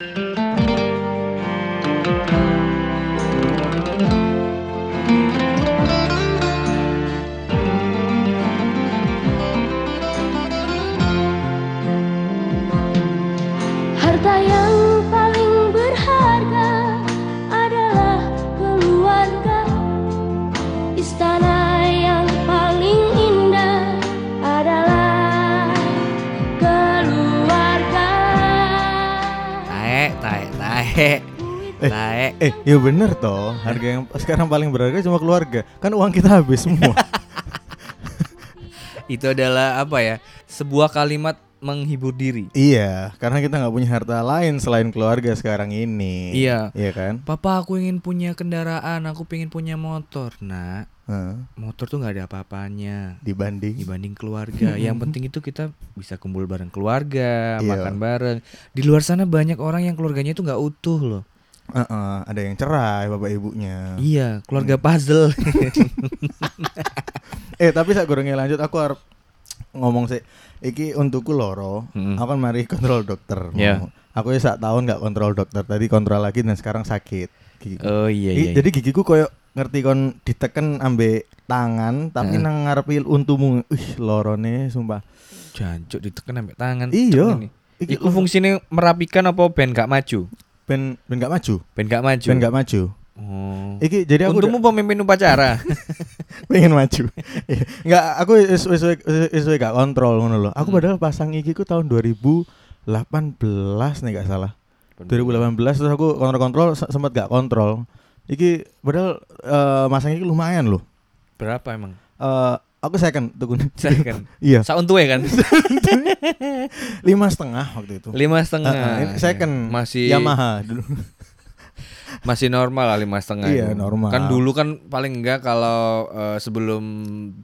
Harta tae. Eh. Eh, ya bener toh. Harga yang sekarang paling berharga cuma keluarga. Kan uang kita habis semua. Itu adalah apa ya? Sebuah kalimat menghibur diri. iya, karena kita nggak punya harta lain selain keluarga sekarang ini. Iya. Iya kan? Papa aku ingin punya kendaraan, aku pengen punya motor. Nah, Heeh. motor tuh nggak ada apa-apanya dibanding dibanding keluarga. Yang penting itu kita bisa kumpul bareng keluarga, Iya. makan bareng. Di luar sana banyak orang yang keluarganya itu nggak utuh loh. Heeh, ada yang cerai bapak ibunya. Iya, keluarga puzzle. Eh, tapi saat gorengnya lanjut aku harap ngomong sih iki untukku loro. Mm. Aku kan mari kontrol dokter. Iya. mau. Aku ya sak tahun nggak kontrol dokter. Tadi kontrol lagi dan sekarang sakit. gigiku. oh iya I- iya. Jadi gigiku koyo ngerti kon diteken ambe tangan tapi Heeh. nang ngarepi untumu. Ih, lorone sumpah. jancuk ditekan sampai tangan. Iya. Iki Iku fungsinya merapikan apa ben gak maju? ben ben gak maju. Ben gak maju. Ben gak maju. Oh. Iki jadi aku Untukmu pemimpin upacara. pengen maju. Iya. Enggak, aku wis wis wis gak kontrol ngono loh. Aku Hmm. padahal pasang gigiku tahun 2018 nih gak salah. 2018 terus aku kontrol-kontrol se- sempat gak kontrol. Iki padahal eh, masang gigi lumayan loh. Berapa emang? Eh aku second tuh Second. Iya, Sauntuwe kan? lima setengah waktu itu. Lima setengah. Ini second Masih Yamaha dulu. Masih normal lah lima setengah. Iya, itu. normal. Kan dulu kan paling enggak kalau eh, sebelum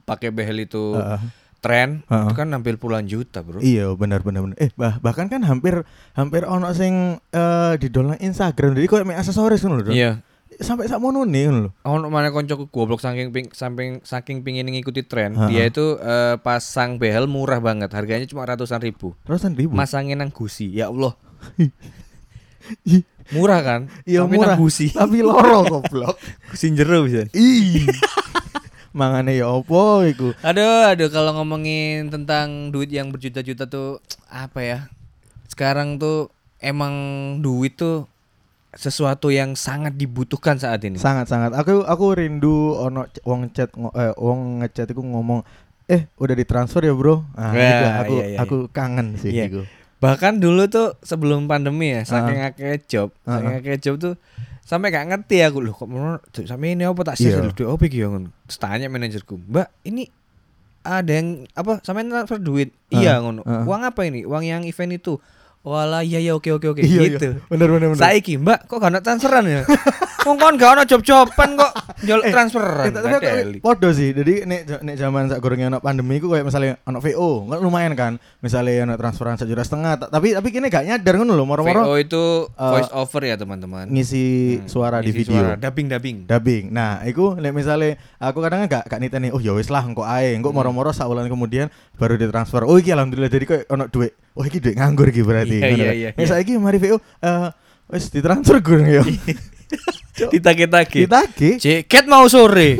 pakai behel itu Heeh. tren, Heeh. itu kan hampir puluhan juta bro. Iya benar benar benar. Eh bah, bahkan kan hampir hampir ono sing eh di dolan Instagram jadi kok mek aksesoris lho. Don. Iya. Sampai sak mono nih lho. Ono mana koncoku goblok saking ping, saking saking pingin ngikuti tren. Heeh. Dia itu eh, pasang behel murah banget, harganya cuma ratusan ribu. Ratusan ribu. Masangin nang gusi, ya Allah. Murah kan? Iya Tapi murah. gusi. Tapi loro goblok. gusi jero bisa. Ih. Mangane ya opo iku? Aduh, aduh kalau ngomongin tentang duit yang berjuta-juta tuh apa ya? Sekarang tuh emang duit tuh sesuatu yang sangat dibutuhkan saat ini. Sangat-sangat. Aku aku rindu ono wong chat eh, wong ngechat iku ngomong eh udah ditransfer ya, Bro. Nah, Ya, itu aku iya, iya, aku kangen sih Iya. iku. Bahkan dulu tuh sebelum pandemi ya, saking akeh job, saking Uh-uh. akeh job tuh sampai gak ngerti aku loh kok menurut sampai ini apa tak sih Iya. dulu duit apa ya ngono. Tanya manajerku, "Mbak, ini ada yang apa sampai transfer duit?" Iya ngono. uh-uh. Uang apa ini? Uang yang event itu. Walah, iya ya oke oke oke Iya, gitu. iya. Bener bener bener. Saiki Mbak kok gak ada transferan ya? Wong kon gak ono job-joban kok jual Eh, transferan. Eh, podo sih. Jadi nek nek zaman sak gorengnya ono pandemi ku kayak misalnya ono VO, kan lumayan kan. Misalnya ono transferan satu juta setengah, ta- tapi tapi kini gak nyadar ngono lho, moro-moro VO itu eh, voice over ya teman-teman. ngisi Hmm, suara di ngisi video. suara, dubbing dubbing. Dubbing. Nah, iku nek misalnya aku kadang gak gak niteni, oh ya wis lah engko ae, engko Hmm. moro-moro sak wulan kemudian baru ditransfer. Oh iki alhamdulillah jadi kok ono duit. Oh iki duit nganggur iki berarti. Iya, iya, kan. iya, Nek saiki mari VO eh wis ditransfer gue ya. Cuk, Ditagi-tagi. Ditagi. Ceket mau sore.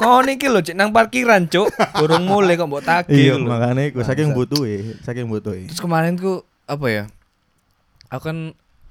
Kau niki lho cek nang parkiran, Cuk. Burung mulai kok mbok tagih Iya, makanya iku saking butuhe, saking butuhe. Terus kemarin ku apa ya? Aku kan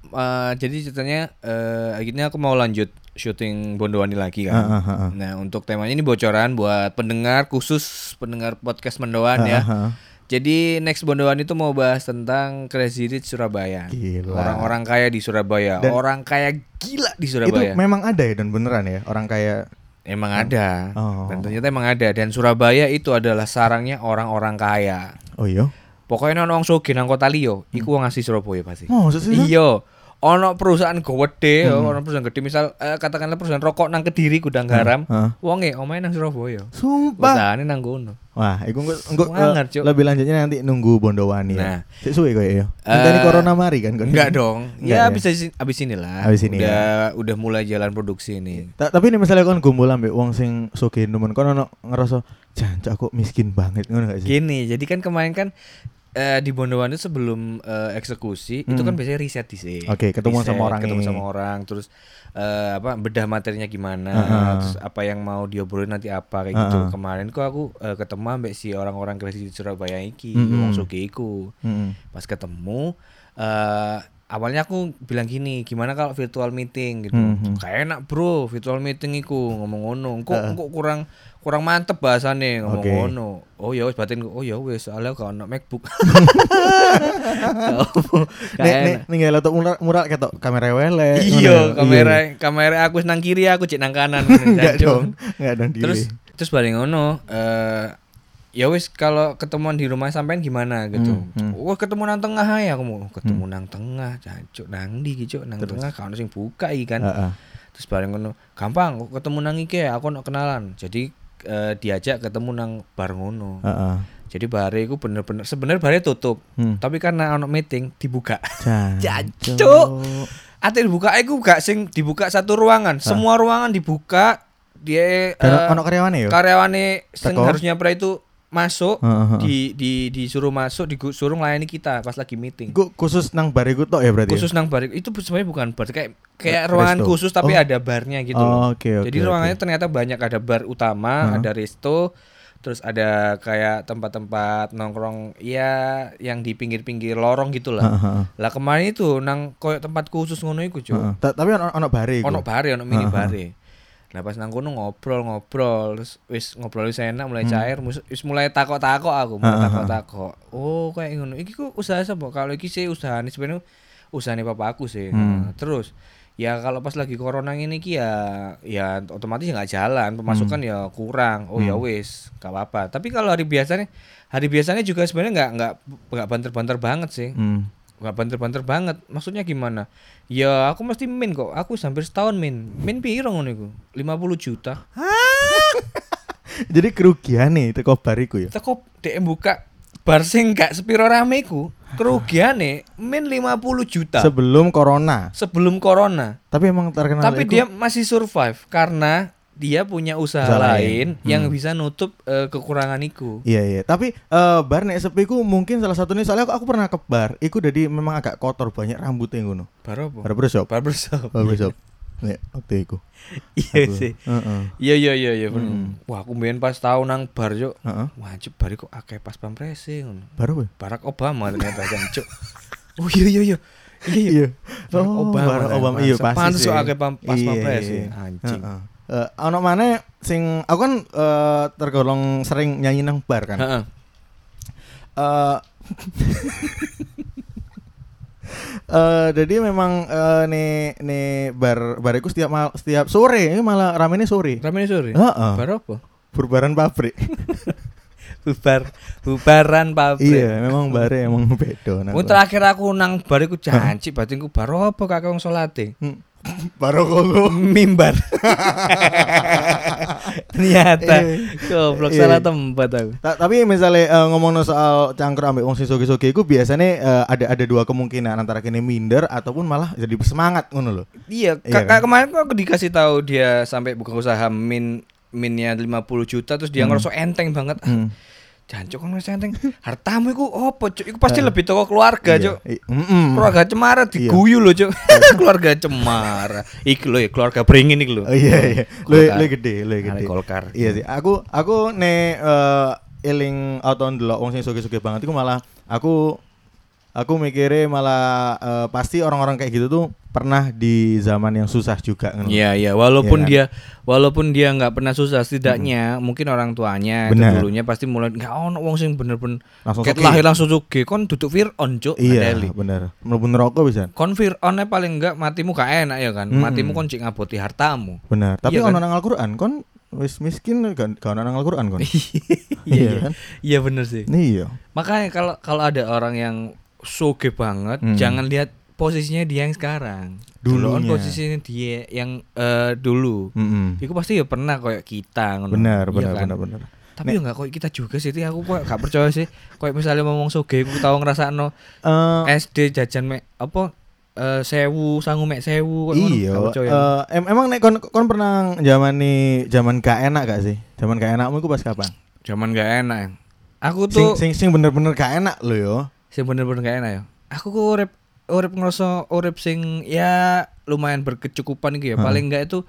eh, jadi ceritanya eh akhirnya aku mau lanjut syuting Bondowani lagi kan. Ah, ah, ah, ah. Nah, untuk temanya ini bocoran buat pendengar khusus pendengar podcast Mendoan ya. Ah, ah, ah. Jadi next Bondowan itu mau bahas tentang Crazy Rich Surabaya. Orang-orang kaya di Surabaya, Dan- orang kaya gila di Itu Surabaya. memang ada ya dan beneran ya orang kaya Emang ada. Oh. Dan ternyata emang ada dan Surabaya itu adalah sarangnya orang-orang kaya. Oh iya. Pokoknya ono wong sugih nang kota liyo, iku wong asli Surabaya pasti. Oh? Iya. Ono perusahaan gede, Hmm. ono perusahaan gede misal eh, katakanlah perusahaan rokok nang Kediri Gudang Garam. Heeh. Wonge omahe nang Surabaya. Sumpah. Usahane nang kono. Wah, iku engko engko Cuk. lebih lanjutnya nanti nunggu Bondowani Nah. ya. Sik suwe koyo ya. Eh, Enteni corona mari kan. Enggak dong. Ya ya? abis abis ini lah. Abis ini udah udah mulai jalan produksi ini. Ta- tapi ini misalnya kon gumbul ambek wong sing sugih nemen kon ono ngerasa jancuk aku miskin banget ngono gak sih? Gini, jadi kan kemarin kan eh, di Bondowoso sebelum eh, eksekusi itu kan biasanya riset di sini. Hmm. Oke, ketemu sama orang ketemu sama orang, terus eh, apa bedah materinya gimana, Heeh. terus apa yang mau diobrolin nanti apa kayak gitu. Heeh. Kemarin kok aku eh, ketemu ambek si orang-orang kreasi di Surabaya iki, Mm-mm. wong sugih iku. Mm-mm. Pas ketemu eh awalnya aku bilang gini, gimana kalau virtual meeting gitu. Mhm. Kayak enak, Bro, virtual meeting iku ngomong ngono. Kok kok kurang kurang mantep bahasane ngomong Oke. ngono. Oh ya wis batin oh ya wis soalnya kalau ono MacBook. Nek nek ninggal laptop mural mural ketok kamera wele. Iya, ngono. kamera kamera aku nang kiri, aku cek nang kanan. Enggak dong. Enggak dong. Terus terus balik ngono eh ya wis kalau ketemuan di rumah sampean gimana gitu. Hmm, hmm. Wah, ketemu nang tengah ya aku mau ketemu nang tengah, jancuk nang ndi ki Cuk? nang tengah kalau sing buka iki kan. Heeh. Terus bareng ngono, gampang ketemu nang iki ya, aku nak kenalan. Jadi eh, diajak ketemu nang bar ngono. Heeh. Jadi bare iku bener-bener sebenarnya bare tutup. Hmm. Tapi karena ono meeting dibuka. Jancuk. Ate dibuka iku gak sing dibuka satu ruangan, semua ruangan dibuka. Dia Dan eh, ono karyawane yo. karyawane sing harusnya pra itu masuk Heeh, heeh. di di disuruh masuk disuruh melayani kita pas lagi meeting. Iku khusus nang bar iku tok ya berarti. Khusus nang bar itu sebenarnya bukan bar kayak kayak ruangan resto. khusus tapi Oh. ada barnya gitu. Oh, oke, oke, Jadi oke. ruangannya ternyata banyak ada bar utama, Heeh. ada resto, terus ada kayak tempat-tempat nongkrong ya yang di pinggir-pinggir lorong gitu lah. heeh. Lah kemarin itu nang koyo tempat khusus ngono iku, Cuk. Heeh. Ta- Tapi ono ono bare iku. Ono bare, ono mini Heeh. bare. Lah pas nang kono ngobrol-ngobrol, terus wis ngobrol wis enak mulai Hmm. cair, wis mulai takok-takok aku, mulai takok-takok. Oh, kayak ngono. Iki ku usaha sapa? Kalau iki sih usahane sebenarnya usahane papa aku sih. Hmm. Nah, terus ya kalau pas lagi corona ini ki ya ya otomatis ya nggak jalan, pemasukan Hmm. ya kurang. Oh ya wis, gak apa-apa. Tapi kalau hari biasanya hari biasanya juga sebenarnya nggak nggak nggak banter-banter banget sih Hmm. Nggak banter-banter banget. Maksudnya gimana? Ya aku mesti min kok. Aku hampir setahun min. Min piro ngono iku? 50 juta. Jadi kerugian nih teko bar iku ya. teko DM buka bar sing gak sepiro rame ku kerugiane min 50 juta. Sebelum corona. sebelum corona. Tapi emang terkenal tapi iku- dia masih survive karena dia punya usaha, Usaha lain, lain. yang Hmm. bisa nutup eh, kekurangan iku Iya iya, tapi eh, bar nek sepi ku mungkin salah satunya soalnya aku, aku pernah ke bar, iku jadi memang agak kotor banyak rambutnya ngono. baru apa Barbershop. barbershop Barbershop. Nek waktu iku. iya sih iya iya iya iya. Hmm. wah aku mbien pas tahu nang bar yo Heeh. wajib bar kok akeh pas pampres ngono Baru ya? Barack Obama ternyata jancuk. Oh iya iya iya. Iya iya. Iya. Barack Obama, Barack kan. Obama iya pasti. pantes akeh pas Iya, pampres ya, anjing. Heeh. Eh, ono mana sing aku kan eh, tergolong sering nyanyi nang bar kan. Heeh. Eh eh, jadi memang eh, nih nih bar bariku setiap mal, setiap sore ini malah ramenya sore. Rame sore. Heeh. Bar apa? Burbaran pabrik. Bubar bubaran pabrik. iya, memang bare emang Mun bar. terakhir aku nang bar iku janji batinku bar apa kakek wong salate. Hmm. Baru kok. Mimbar. Ternyata Iya. goblok Iya. salah tempat aku. Ta- tapi misalnya eh, ngomong soal cangkruk ambek wong sing soge-soge iku biasanya eh, ada ada dua kemungkinan antara kini minder ataupun malah jadi semangat ngono loh. Iya, Iya ka- kan? kemarin kok aku dikasih tahu dia sampai buka usaha min minnya 50 juta terus dia ngerasa enteng banget. Hmm. Jancuk kan wis enteng. Hartamu iku opo, Cuk? Iku pasti lebih toko keluarga, Iya. Cuk. I- mm-mm. Keluarga cemara diguyu lho, Cuk. keluarga cemara. Lho ya, keluarga beringin iki lho. Oh iya iya. Lu gede, lu Arek gede. Golkar. Iya sih. Aku aku nek eh, eling atau ndelok wong sing soge-soge banget iku malah aku aku mikirnya malah eh, pasti orang-orang kayak gitu tuh pernah di zaman yang susah juga ngono. Iya iya walaupun kan? dia walaupun dia nggak pernah susah setidaknya mungkin orang tuanya Benar. itu dulunya pasti mulai nggak ono wong sing bener-bener Langsung ket lahir langsung sugih kon duduk Fir'aun cuk Iya, Adeli. bener. Mlebu neraka bisa. kon Fir'aunnya paling enggak matimu gak enak ya kan Mm-mm. matimu kon cik ngaboti hartamu Bener. Tapi Iya ono kan? nang Al-Qur'an kon wis miskin gak gak nang Al-Qur'an kon. iya Iya iya kan? iya bener sih Iya. makanya kalau kalau ada orang yang soge banget Hmm. jangan lihat posisinya dia yang sekarang. Duluan posisinya dia yang eh, dulu Mm-mm. Iku pasti ya pernah kayak kita ngono. Bener, Iya bener, kan? bener, bener. Tapi ya enggak kayak kita juga sih, Ti. aku kok gak percaya sih. Kayak misalnya ngomong soge aku tau ngrasakno Eh, SD jajan mek apa eh sewu sangu mek sewu kok ngono, iya. gak eh, em- emang nek kon kon pernah zaman nih zaman gak enak gak sih? Zaman gak enakmu iku pas kapan? Zaman gak enak. Aku Sing tuh sing sing bener-bener gak enak lho yo. sing bener-bener gak enak ya. Aku kok urip urip ngerasa urip sing ya lumayan berkecukupan gitu ya. Heeh. Paling enggak itu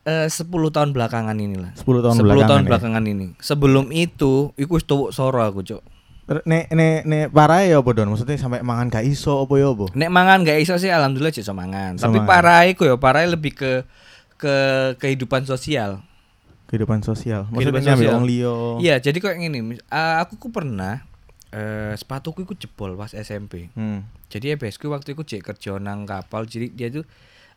eh 10 tahun belakangan ini lah. 10 tahun 10 belakangan. tahun ya. belakangan ini. Sebelum itu iku wis tuwuk soro aku, Cuk. Ter- Nek nek nek parah ya apa Don? Maksudnya sampai mangan gak iso apa ya apa? Nek mangan gak iso sih alhamdulillah iso mangan. Iso Tapi parah iku ya, parah lebih ke ke kehidupan sosial. Kehidupan sosial. Kehidupan Maksudnya ambil sosial. Iya, jadi kok ngene, mis- ah, aku ku pernah eh sepatuku iku jebol pas SMP. Hmm. Jadi EBSku waktu itu cek kerja nang kapal, jadi dia tuh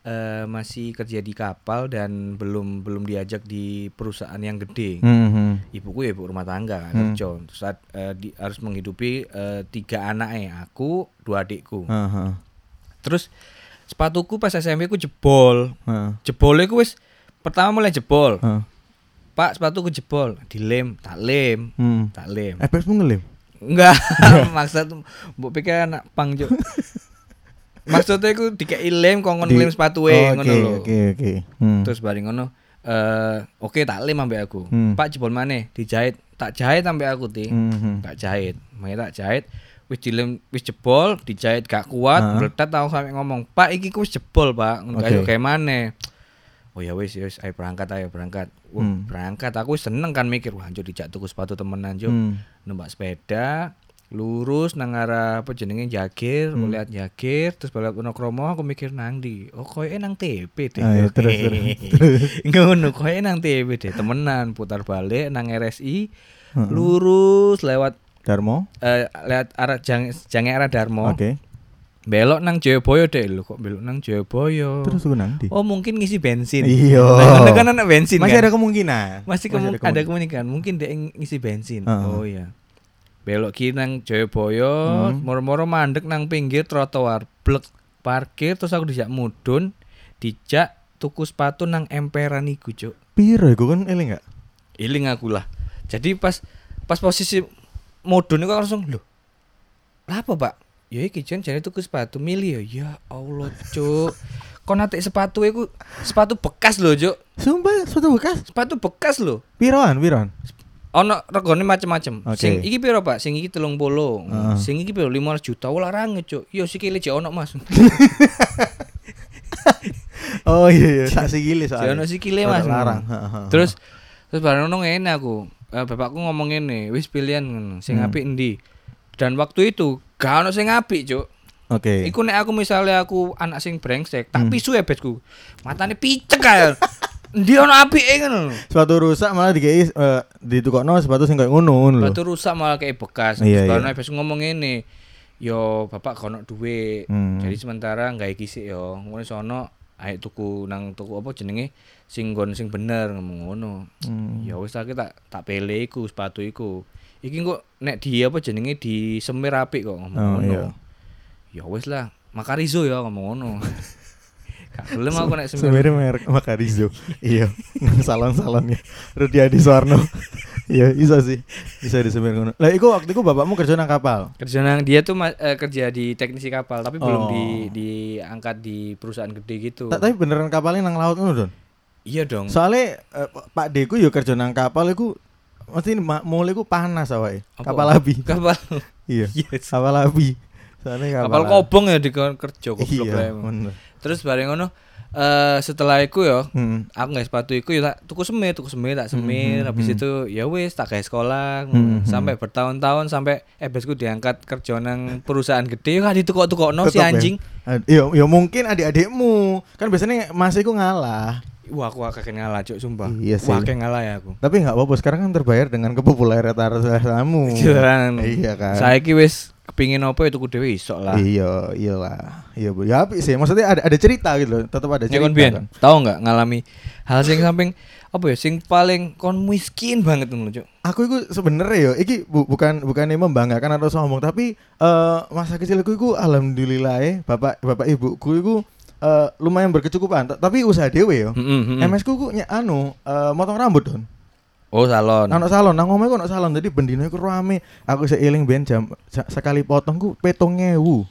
eh, masih kerja di kapal dan belum belum diajak di perusahaan yang gede. Hmm, hmm. Ibuku ya ibu rumah tangga Hmm. kerja, Terus saat eh, di- harus menghidupi eh, tiga anaknya, aku, dua adikku. Heeh. Terus sepatuku pas SMP ku jebol. Heeh. Jebolnya ku wis pertama mulai jebol. Heeh. Pak, sepatuku jebol, dilem, tak lem, Hmm. tak lem. Efek ngelim. Enggak, maksud mbok pikir anak pang juk. Maksudnya iku dikei lem kongkon Di- lem sepatuwe Oh, ngono lho. Oke, oke. Hmm. Terus bareng ngono eh oke tak lem ambek aku. Hmm. Pak jebol maneh, dijahit, tak jahit ambek aku ti. Hmm, hmm. Tak jahit. Makanya tak jahit wis dilem wis jebol, dijahit gak kuat, Heeh. meletat tau sampe ngomong, "Pak, iki ku jebol, Pak." Ngono Oke. kayak kayak maneh. Oh ya wis ya wis ayo berangkat ayo berangkat. Wah, Hmm. berangkat aku seneng kan mikir wah anjir dijak tuku sepatu temenan juk Hmm. numpak sepeda lurus nang arah apa jenenge Jagir, Hmm. lihat Jagir terus balik ono kromo aku mikir nang di. Oh koyo nang TP deh. Iya, terus, terus, Ngono koyo nang TP deh temenan putar balik nang RSI Heeh. lurus lewat Darmo. eh lewat arah jang jange arah Darmo. Oke. Belok nang Jayabaya deh lho kok belok nang Jayabaya. Terus gue nanti. Oh mungkin ngisi bensin. Iya. Nah, kan anak bensin Masih kan? ada kemungkinan. Masih, kemu- ada kemungkinan mungkin dia ng- ngisi bensin. Heeh. Oh iya. Belok kiri nang Jayabaya, Hmm. moro-moro mandek nang pinggir trotoar, blek parkir terus aku dijak mudun, dijak tuku sepatu nang emperan iku, Cuk. Piro iku kan eling enggak? Iling aku lah. Jadi pas pas posisi mudun iku aku langsung lho. Lah apa, Pak? Ya iki jen jane tuku sepatu milih ya. Ya Allah, Cuk. Kok nanti sepatu iku sepatu bekas lho, Cuk. Sumpah sepatu bekas. Sepatu bekas lho. Piroan, piroan. Ono regane macem-macem. Oke. Sing iki piro, Pak? Sing iki 30. Heeh. Sing iki piro? 15 juta. Larang, Cuk. Yo sikile jek ono, Mas. Oh iya iya, sak sikile Jek soalnya. ono sikile, Mas. Larang. heeh. Terus terus bareng ono ngene aku. Eh, bapakku ngomong ngene, wis pilihan. Sing Hmm. apik endi? Dan waktu itu gak ono sing apik, Cuk. Oke. Iku nek aku misalnya aku anak sing brengsek, tak Hmm. pisu ya besku. Matane picek kae. Endi ono apike ngono. Sepatu rusak malah dikei eh, ditukokno sepatu sing koyo ngono ngono. Batu rusak malah kayak bekas. Iya, Iya, iya. iya. ngomong ini, yo bapak kono duit. Hmm. Jadi sementara nggak iki yo, ngono sono ayo tuku nang tuku apa jenenge sing nggon sing bener ngomong ngono. Hmm. Ya wis aku tak tak pele iku sepatu iku. Iki kok nek di apa jenenge di semir apik kok ngomong Oh, ngono. iya. Ya wis lah, makarizo ya ngomong ngono. Gak gelem aku nek semir. Merek Makarizo. iya. Salon-salonnya Rudi Adi Suwarno. Iya, bisa sih. Bisa disemir ngono. Lah iku waktu iku bapakmu kerja nang kapal. Kerja nang dia tuh eh, kerja di teknisi kapal tapi belum Oh. di diangkat di perusahaan gede gitu. Tapi beneran kapalnya nang laut ngono, Don. Iya dong. Soalnya eh, Pak Deku yo kerja nang kapal iku mesti mulai iku panas awake. Apa? Kapal api. kapal Iya. Yes. Kapal api. Soalnya kapal kapal, kobong ya di kerja goblok Iya. Terus bareng ngono eh setelah iku ya Hmm. aku nggak sepatu iku ya tak tuku semir tuku semir tak semir Hmm, habis hmm. itu ya wis tak gawe sekolah Hmm, hmm. sampai bertahun-tahun sampai ebesku diangkat kerja nang perusahaan gede ya ditukok-tukokno si Tetep ya. anjing Ad- Yo, yo mungkin adik-adikmu kan biasanya Mas iku ngalah. Wah aku akeh ngalah cuk sumpah Iya sih. wah ngalah ya aku Tapi nggak apa-apa sekarang kan terbayar dengan kepopuleran kamu. Jalan. Iya kan. Saiki wis kepingin apa itu kudu dhewe iso lah. Iya, iyalah. Iya, Bu. Ya apik sih. Maksudnya ada ada cerita gitu loh. Tetap ada Ya cerita. biyen, kan. tahu nggak ngalami hal sing samping apa ya sing paling kon miskin banget ngono, Cuk. Aku itu sebenarnya yo, iki bu- bukan bukan membanggakan atau sombong, tapi eh masa kecilku itu alhamdulillah ya, bapak bapak ibuku itu eh, lumayan berkecukupan. Ta- Tapi usaha dewe yo. Heeh, heeh. MS ku ku ny- anu eh, motong rambut don. Oh, salon. Anak salon, nang omahku anak salon. Jadi bendino iku rame. Aku seiling ben jam sekali potong ku petong ngewu.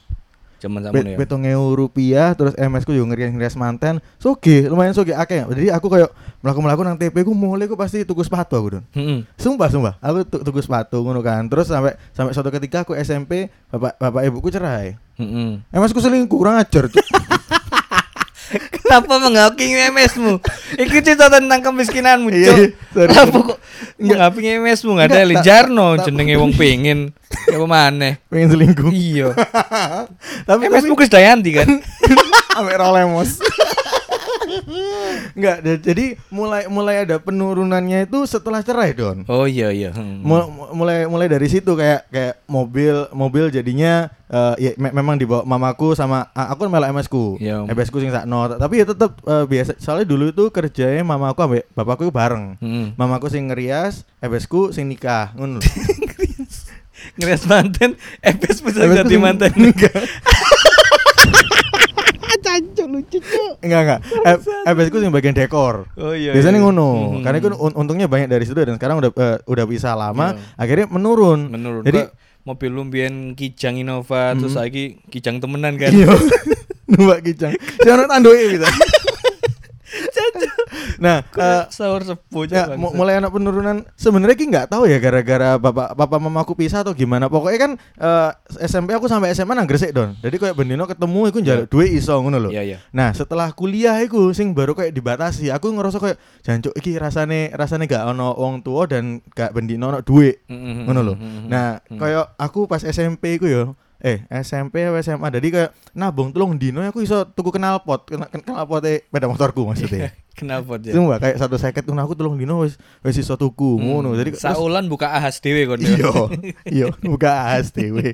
Jaman sakmono ya. Petong rupiah terus MS ku yo ngerias-ngerias manten. Soge, lumayan soge akeh. Jadi aku koyo mlaku-mlaku nang TP ku mulai ku pasti tuku sepatu aku, Don. Heeh. Sumpah, sumpah. Aku tu- tuku sepatu ngono kan. Terus sampai sampai suatu ketika aku SMP, bapak bapak ibuku cerai. Heeh. MS ku selingkuh kurang ajar. Kenapa menghakimi MS-mu? Iki cerita tentang kemiskinanmu, Cuk. sorry, Kenapa kok menghakimi MS-mu enggak ada Lijarno jenenge wong pengen. Ya apa maneh? Pengen selingkuh. Iya. tapi MS-mu Krisdayanti kan? Sampai rolemos. Enggak, jadi mulai mulai ada penurunannya itu setelah cerai, Don. Oh iya iya. Hmm. Mul- mu- mulai mulai dari situ kayak kayak mobil mobil jadinya eh, ya me- memang dibawa mamaku sama a- aku malah MS ku. Iya. MS ku sing sakno, tapi ya tetep eh, biasa soalnya dulu itu kerjanya mamaku ambek bapakku bareng. Hmm. Mamaku sing ngerias, MS ku sing nikah, ngono. Ngerias manten, MS bisa jadi manten. Enggak. Cancuk lucu, Cuk. Enggak enggak. Eh, MS ku sing bagian dekor. Oh iya. Biasanya iya. ngono. Mhm. Karena itu un- untungnya banyak dari situ dan sekarang udah eh, udah bisa lama, Iya. akhirnya menurun. menurut Jadi- Jadi mobil lu mbiyen Kijang Innova terus Hmm. saiki Kijang temenan kan. Iya. Numpak kicang. Si ono tandoke bisa. nah, eh, Sahur sepuh ya, mulai anak penurunan sebenarnya ki nggak tahu ya gara-gara bapak papa mamaku pisah atau gimana pokoknya kan eh, SMP aku sampai SMA nang Gresik don jadi kayak bendino ketemu iku njaluk duit iso ngono lho Iya iya. nah setelah kuliah iku sing baru kayak dibatasi aku ngerasa kayak jancuk iki rasane rasane gak ono wong tua dan gak bendino ono duit Mm-mm. ngono lho. Mm-mm. Nah, Mm. kayak aku pas SMP iku yo, eh SMP atau SMA jadi kayak nabung telung dino aku iso tuku knalpot, kena knalpot sepeda motorku maksudnya. Kenapa dia? Itu mbak kayak satu seket tuh aku telung dino wis wis iso tuku ngono. Jadi Saulan buka ahas dhewe kon. Iya, iya, buka AS dewe.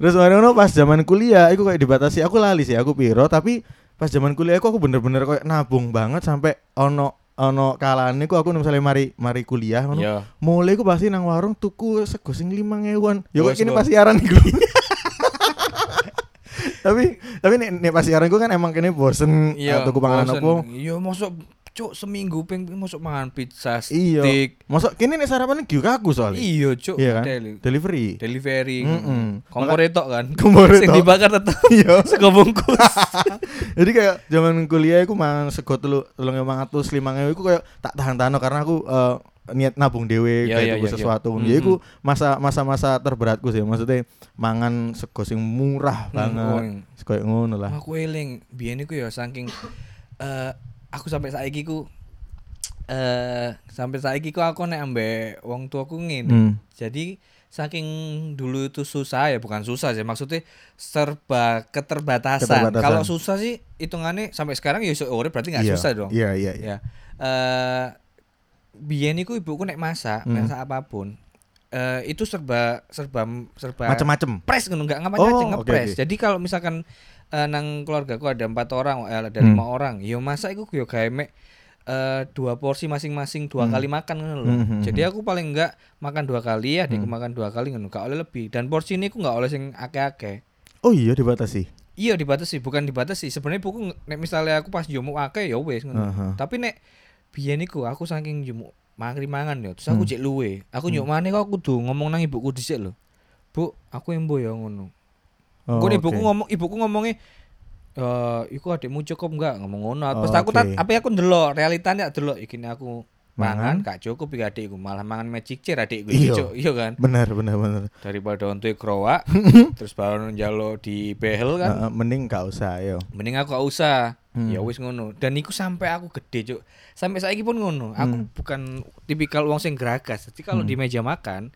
Terus kemarin ono pas zaman kuliah, aku kayak dibatasi, aku lali sih, aku piro, tapi pas zaman kuliah aku aku bener-bener kayak nabung banget sampai ono ono kalane ku aku misalnya mari mari kuliah ngono. Iya. Mulai aku pasti nang warung tuku sego sing lima ngewan. Ya kok kini sego. pasiaran iku. tapi tapi nek nek pasiaran ku kan emang kene bosen Iya. uh, tuku panganan opo. Iya, mosok cuk seminggu ping mosok mangan pizza Iya. stick. Masuk kini nek sarapan gyukaku soalnya. Iya, cuk. Iya kan? Deli- Delivery. Delivery. Mm-mm. Kompor tok kan. Kompor tok. dibakar tetep Iya. sego bungkus. Jadi kayak zaman kuliah aku mangan sego telu telung emang atus lima ngewe aku kayak tak tahan tahan karena aku eh, niat nabung dewe Iya, kayak iya, tuku iya, sesuatu. iya. Jadi aku masa masa masa terberatku sih maksudnya mangan sego sing murah Hmm, banget. Kayak ngono lah. Aku eling biyen iku ya saking eh aku sampai saiki ku eh sampai saiki ku aku nek ambek wong tuaku ngene. Hmm. Jadi saking dulu itu susah ya bukan susah sih maksudnya serba keterbatasan. Keterbatasan. Kalau susah sih hitungannya sampai sekarang ya urip berarti nggak Iya, susah dong. Iya iya iya. Ya. Eh biyen iku ibuku nek masak, Hmm. masak apa pun. eh itu serba serba serba Macem-macem. ngepres ngono enggak ngapain Oh, ngepres. oke. Jadi kalau misalkan eh, nang keluargaku ada empat orang, eh, ada Hmm. lima orang, yo masak iku yo gawe mek eh, dua porsi masing-masing dua Hmm. kali makan ngono lho. Hmm, hmm, Jadi hmm. aku paling enggak makan dua kali ya, adikku Hmm. makan dua kali ngono, gak oleh lebih. Dan porsi ini aku enggak oleh sing akeh-akeh. Oh iya dibatasi. Iya dibatasi, bukan dibatasi. Sebenarnya buku nek misalnya aku pas jumuk akeh ya wis ngono. Aha. Tapi nek biyen iku aku saking jumuk mangri mangan ya, terus aku Hmm. cek luwe. Aku nyuk maneh kok kudu ngomong nang ibuku dhisik lho. Bu, aku embo ya ngono. Oh, Engko ibuku ngomong ibuku ngomongnya eh iku adikmu cukup enggak ngomong ngono. Terus Oh, aku tak oke. apa aku ndelok realitane tak delok iki aku mangan gak cukup iki adikku malah mangan magic chair adikku iki Cuk. iya kan Benar benar benar. daripada untuk krowak terus baru njaluk di behel kan Heeh, mending gak usah yo. mending aku gak usah Hmm. ya wis ngono dan iku sampai aku gede cuk sampai saiki pun ngono aku Hmm. bukan tipikal wong sing geragas jadi kalau Hmm. di meja makan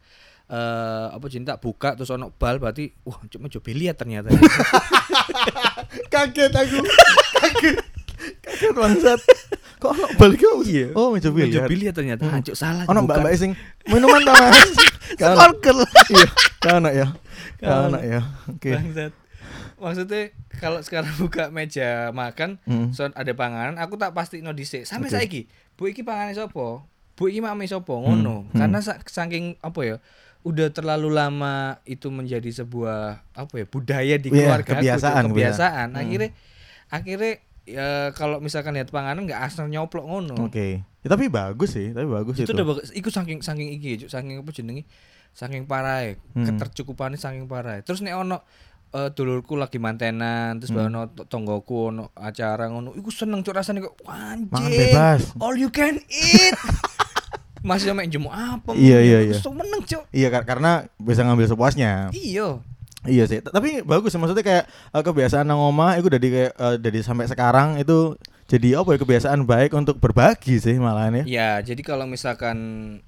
eh apa cinta buka terus ono bal berarti wah cuma coba lihat ternyata Kaget aku. Kaget. Kaget bangsat. Kok ono balik kau? Iya. Oh, meja meja biliar. biliar ternyata Hmm. hancur salah Ono mbak-mbak sing minuman ta, Mas? Kan iya, kan ya. Kan ya. Oke. Bangsat. Maksudnya kalau sekarang buka meja makan Hmm. so ada panganan aku tak pasti no dhisik sampai Oke. saiki bu iki panganan sopo bu iki mame sopo ngono hmm. karena sa- saking apa ya udah terlalu lama itu menjadi sebuah apa ya budaya di Iya, keluarga aku, kebiasaan, Cuk, kebiasaan Hmm. akhirnya akhirnya ya, kalau misalkan lihat panganan nggak asal nyoplok ngono Oke. Ya, tapi bagus sih, tapi bagus itu itu. udah bagus iku saking saking iki saking apa jenenge saking parah Hmm. ketercukupannya saking parah terus nek ono eh, dulurku lagi mantenan terus Hmm. bawa tonggoku ono acara ngono iku seneng cuk rasane kok anjing all you can eat masih main jemu apa Iya, iya, iya. seneng cuk Iya kar- karena bisa ngambil sepuasnya. iya Iya sih, tapi bagus sih maksudnya kayak eh, kebiasaan nang omah itu dari kayak eh, dari sampai sekarang itu jadi apa ya kebiasaan baik untuk berbagi sih malahan ya. Ya, jadi kalau misalkan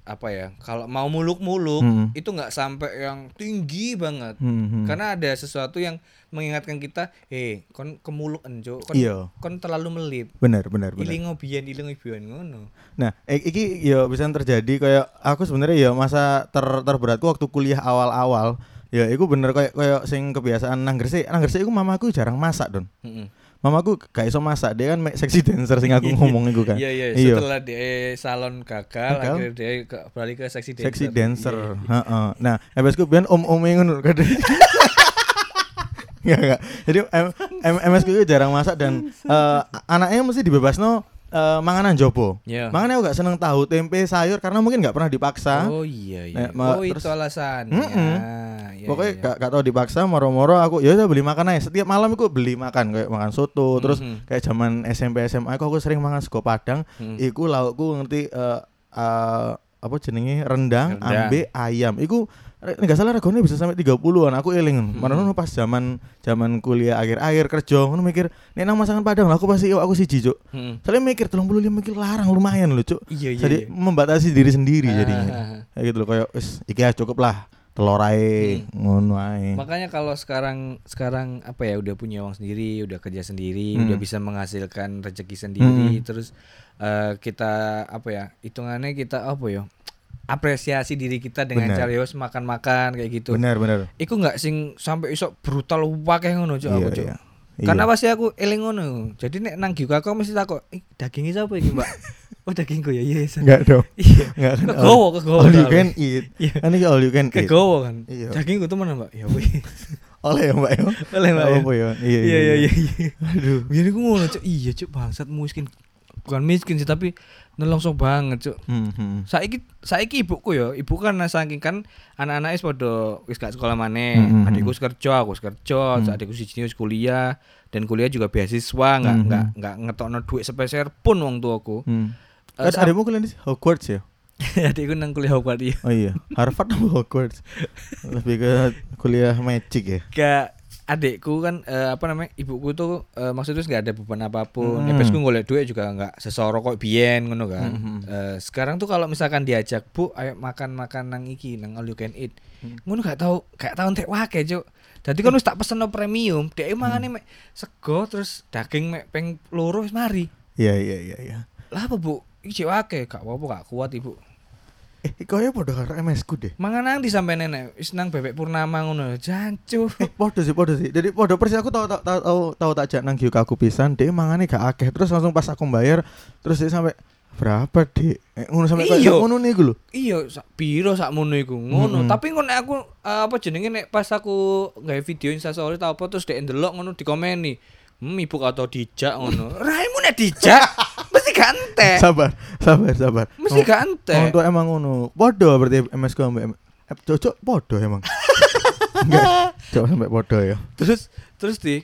apa ya, kalau mau muluk-muluk Hmm. itu nggak sampai yang tinggi banget. Hmm, hmm. Karena ada sesuatu yang mengingatkan kita, "Eh, kon kemuluk enjo, kon, Iya. kon terlalu melip." Bener bener bener. Iling ngobian, iling ngobian ngono. Nah, iki ya bisa terjadi kayak aku sebenarnya ya masa ter terberatku waktu kuliah awal-awal ya iku bener kayak kayak sing kebiasaan nang Gresik, nang Gresik iku mamaku jarang masak, Don. Heeh. Mamaku gak iso masak, dia kan seksi dancer sing aku ngomong iku kan. Iya, iya, Iya. setelah dia salon gagal, Gagal. akhirnya dia ke, balik ke seksi dancer. Seksi dancer. Iya, iya. Heeh. Nah, MSku biyen om-om ngono kan. Enggak enggak. Jadi M, M, MSku itu jarang masak dan eh, anaknya mesti dibebasno eh, manganan jopo. Iya. Makanya aku gak seneng tahu tempe sayur karena mungkin gak pernah dipaksa. Oh iya iya. Nah, ma- oh itu terus- alasannya. Mm-mm. Iya, Pokoknya iya. gak, gak tau dipaksa moro-moro aku ya udah beli makan aja. Setiap malam aku beli makan kayak makan soto, terus Mhm. kayak zaman SMP SMA aku, aku sering makan sego padang. Hmm. Iku laukku ngerti eh, eh, apa jenenge rendang, Rendang. ambe ayam. Iku nggak salah regane bisa sampai 30-an. Aku eling. Hmm. Mana pas zaman zaman kuliah akhir-akhir kerja ngono mikir nek nang masakan padang aku pasti aku siji, Cuk. Mm. Soalnya mikir 35 mikir larang lumayan loh, Cuk. Iya iya. Jadi iya. membatasi diri sendiri Ah, jadinya. ah, ah. Kayak gitu loh kayak wis iki ya cukup lah. Telur ae Hmm. ngono ae. Makanya kalau sekarang sekarang apa ya udah punya uang sendiri, udah kerja sendiri, Hmm. udah bisa menghasilkan rezeki sendiri, Hmm. terus eh, kita apa ya hitungannya kita apa ya apresiasi diri kita dengan Benar. cara yos makan-makan kayak gitu. Benar benar. Iku nggak sing sampai isok brutal wakeh ngono aku Iya, cuk. iya. Karena Iya. pasti aku eling ngono. Jadi nek nang giku aku mesti takut, "Eh, dagingnya siapa iki, Mbak?" oh, dagingku ya, iya. yes. enggak dong. Iya. Enggak kan. Kegowo, kegowo. All you can eat. Iya. Kan iki all you can eat. Kegowo kan. Iya. Dagingku temen, Mbak. Ya wis. Oleh ya, Mbak ya. Oleh, Mbak, ya. Apa ya? Iya Iya iya iya. iya. Aduh. Biar aku ngono, Cuk. Iya, Cuk, bangsat miskin. Bukan miskin sih, tapi nelongso banget, Cuk. Hmm, hmm. Saiki saiki ibuku ya, ibu kan saking kan anak-anak wis padha wis gak sekolah maneh. Hmm, hmm, Adikku wis kerja, aku wis kerja, Hmm. adikku siji wis kuliah dan kuliah juga beasiswa, nggak Hmm, nggak nggak ngetokno duit sepeser pun wong tuaku. Kan sam- adikmu kuliah di Hogwarts ya? adikku nang kuliah Hogwarts iya. Oh iya, Harvard atau Hogwarts? Lebih ke kuliah magic ya. Gak adikku kan eh, apa namanya ibuku tuh eh, maksudnya nggak ada beban apa pun Hmm. hmm. golek duit juga nggak sesoro kok biyen ngono kan Hmm. Eh, sekarang tuh kalau misalkan diajak bu ayo makan makan nang iki nang all you can eat Hmm. ngono gak tahu gak tahu entek wake cuk Dadi kan wis tak pesen premium, dhek mangane mek sego terus daging mek peng loro mari. Iya iya iya iya. Lah apa, Bu? Iki cek wake, gak apa-apa gak kuat, Ibu. Eh, kaya padha karo MS ku deh. Mangan nang di sampe nenek wis nang bebek purnama ngono. Jancu. Eh, podo sih, podo sih. Jadi podo persis aku tahu tahu tahu tahu, tahu tak jak nang Gyukaku pisan, dia mangane gak akeh. Terus langsung pas aku bayar, terus dia sampai berapa dek? Eh, ngono sampai Iya. kayak ngono nih gue Iya, sak piro sak mono iku. Ngono. Mm-mm. Tapi ngono aku eh, apa jenenge nek pas aku gawe video Insta story tau apa terus dek ndelok ngono dikomeni. Hmm, ibu kata dijak ngono. Raimu nek dijak mesti gante. Sabar, sabar, sabar. Mesti gante. Untuk emang ngono. Podo berarti MS ku ambek eh, cocok podo emang. Enggak, cocok sampai podo ya. Terus terus di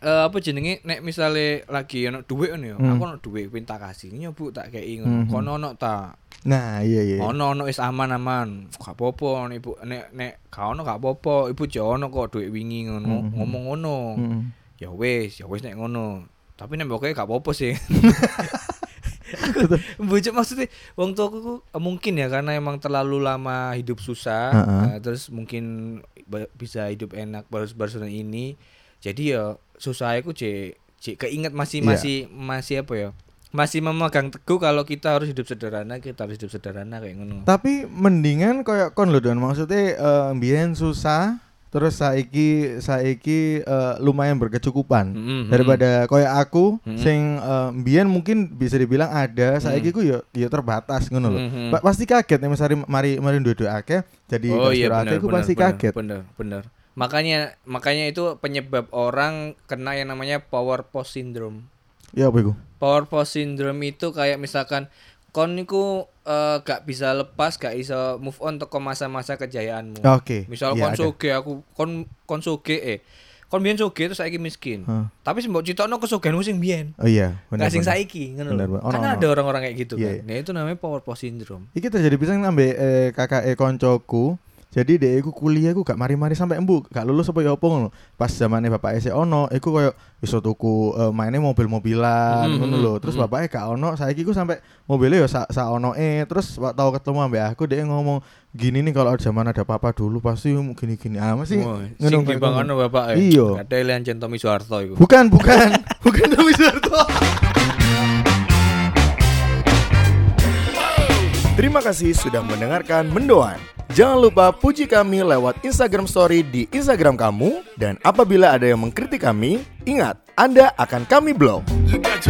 eh, apa jenenge nek misale lagi ono dhuwit ngono ya. Hmm. Aku ono dhuwit pinta kasih. Nyobu tak kei ngono. Mhm. Kono ono ta. Nah, iya iya. Ono ono wis aman-aman. Gak apa-apa ibu nek nek gak ono gak apa-apa. Ibu jo ono kok dhuwit wingi ngono. Mhm. Ngomong ngono. Mm. Ya wis, ya wis nek ngono. Tapi nek pokoknya gak apa-apa sih. Bujuk maksudnya wong tuaku ku, eh, mungkin ya karena emang terlalu lama hidup susah, Heeh. eh, terus mungkin bisa hidup enak baru-baru ini. Jadi ya susah aku cek cek keinget masih Iya. masih masih apa ya? Masih memegang teguh kalau kita harus hidup sederhana, kita harus hidup sederhana kayak ngono. Tapi mendingan koyo kon lho Don, maksudnya eh, mbiyen susah terus saiki saiki eh, lumayan berkecukupan. Mm-mm, Daripada koyo aku Mm. sing eh, mbiyen mungkin bisa dibilang ada, saiki ku yo yo terbatas ngono lho. Mhm. Pa- Pasti kaget nih mari mari mari duwe akeh jadi Oh iya akeh benar, ku benar, pasti benar, kaget. Bener, bener. Makanya makanya itu penyebab orang kena yang namanya power pose syndrome. Ya apa iku? Power pose syndrome itu kayak misalkan kon niku eh, gak bisa lepas, gak bisa move on teko masa-masa kejayaanmu. Oke. Misal Iya, kon ada. soge aku kon kon soge eh. Kon biyen soge terus saiki miskin. Hah. Tapi mbok citokno kesogeanmu sing biyen. Oh iya, benar. Gak sing saiki ngono lho. Ono, Karena ono. ada orang-orang kayak gitu Iya, kan. iya. Nah, itu namanya power pose syndrome. Iki terjadi pisan ambek eh, kakak e koncoku. Jadi dia iku kuliah iku gak mari-mari sampai embu, gak lulus apa ya ngono. Pas zamane bapak e ono, iku koyo iso tuku eh, mainnya mobil-mobilan Hmm, ngono hmm, lho. Terus hmm. bapaknya gak ono, saiki iku sampai mobilnya ya sa, sa ono e. Terus tau ketemu ambek aku dia ngomong gini nih kalau zaman ada papa dulu pasti gini-gini. Ah, masih Wah, ngono sing dibangun bapak Iya. Ada Elian Tommy Soeharto iku. Bukan, bukan. bukan Tommy Soeharto. Terima kasih sudah mendengarkan Mendoan. Jangan lupa puji kami lewat Instagram Story di Instagram kamu dan apabila ada yang mengkritik kami, ingat Anda akan kami blok. You got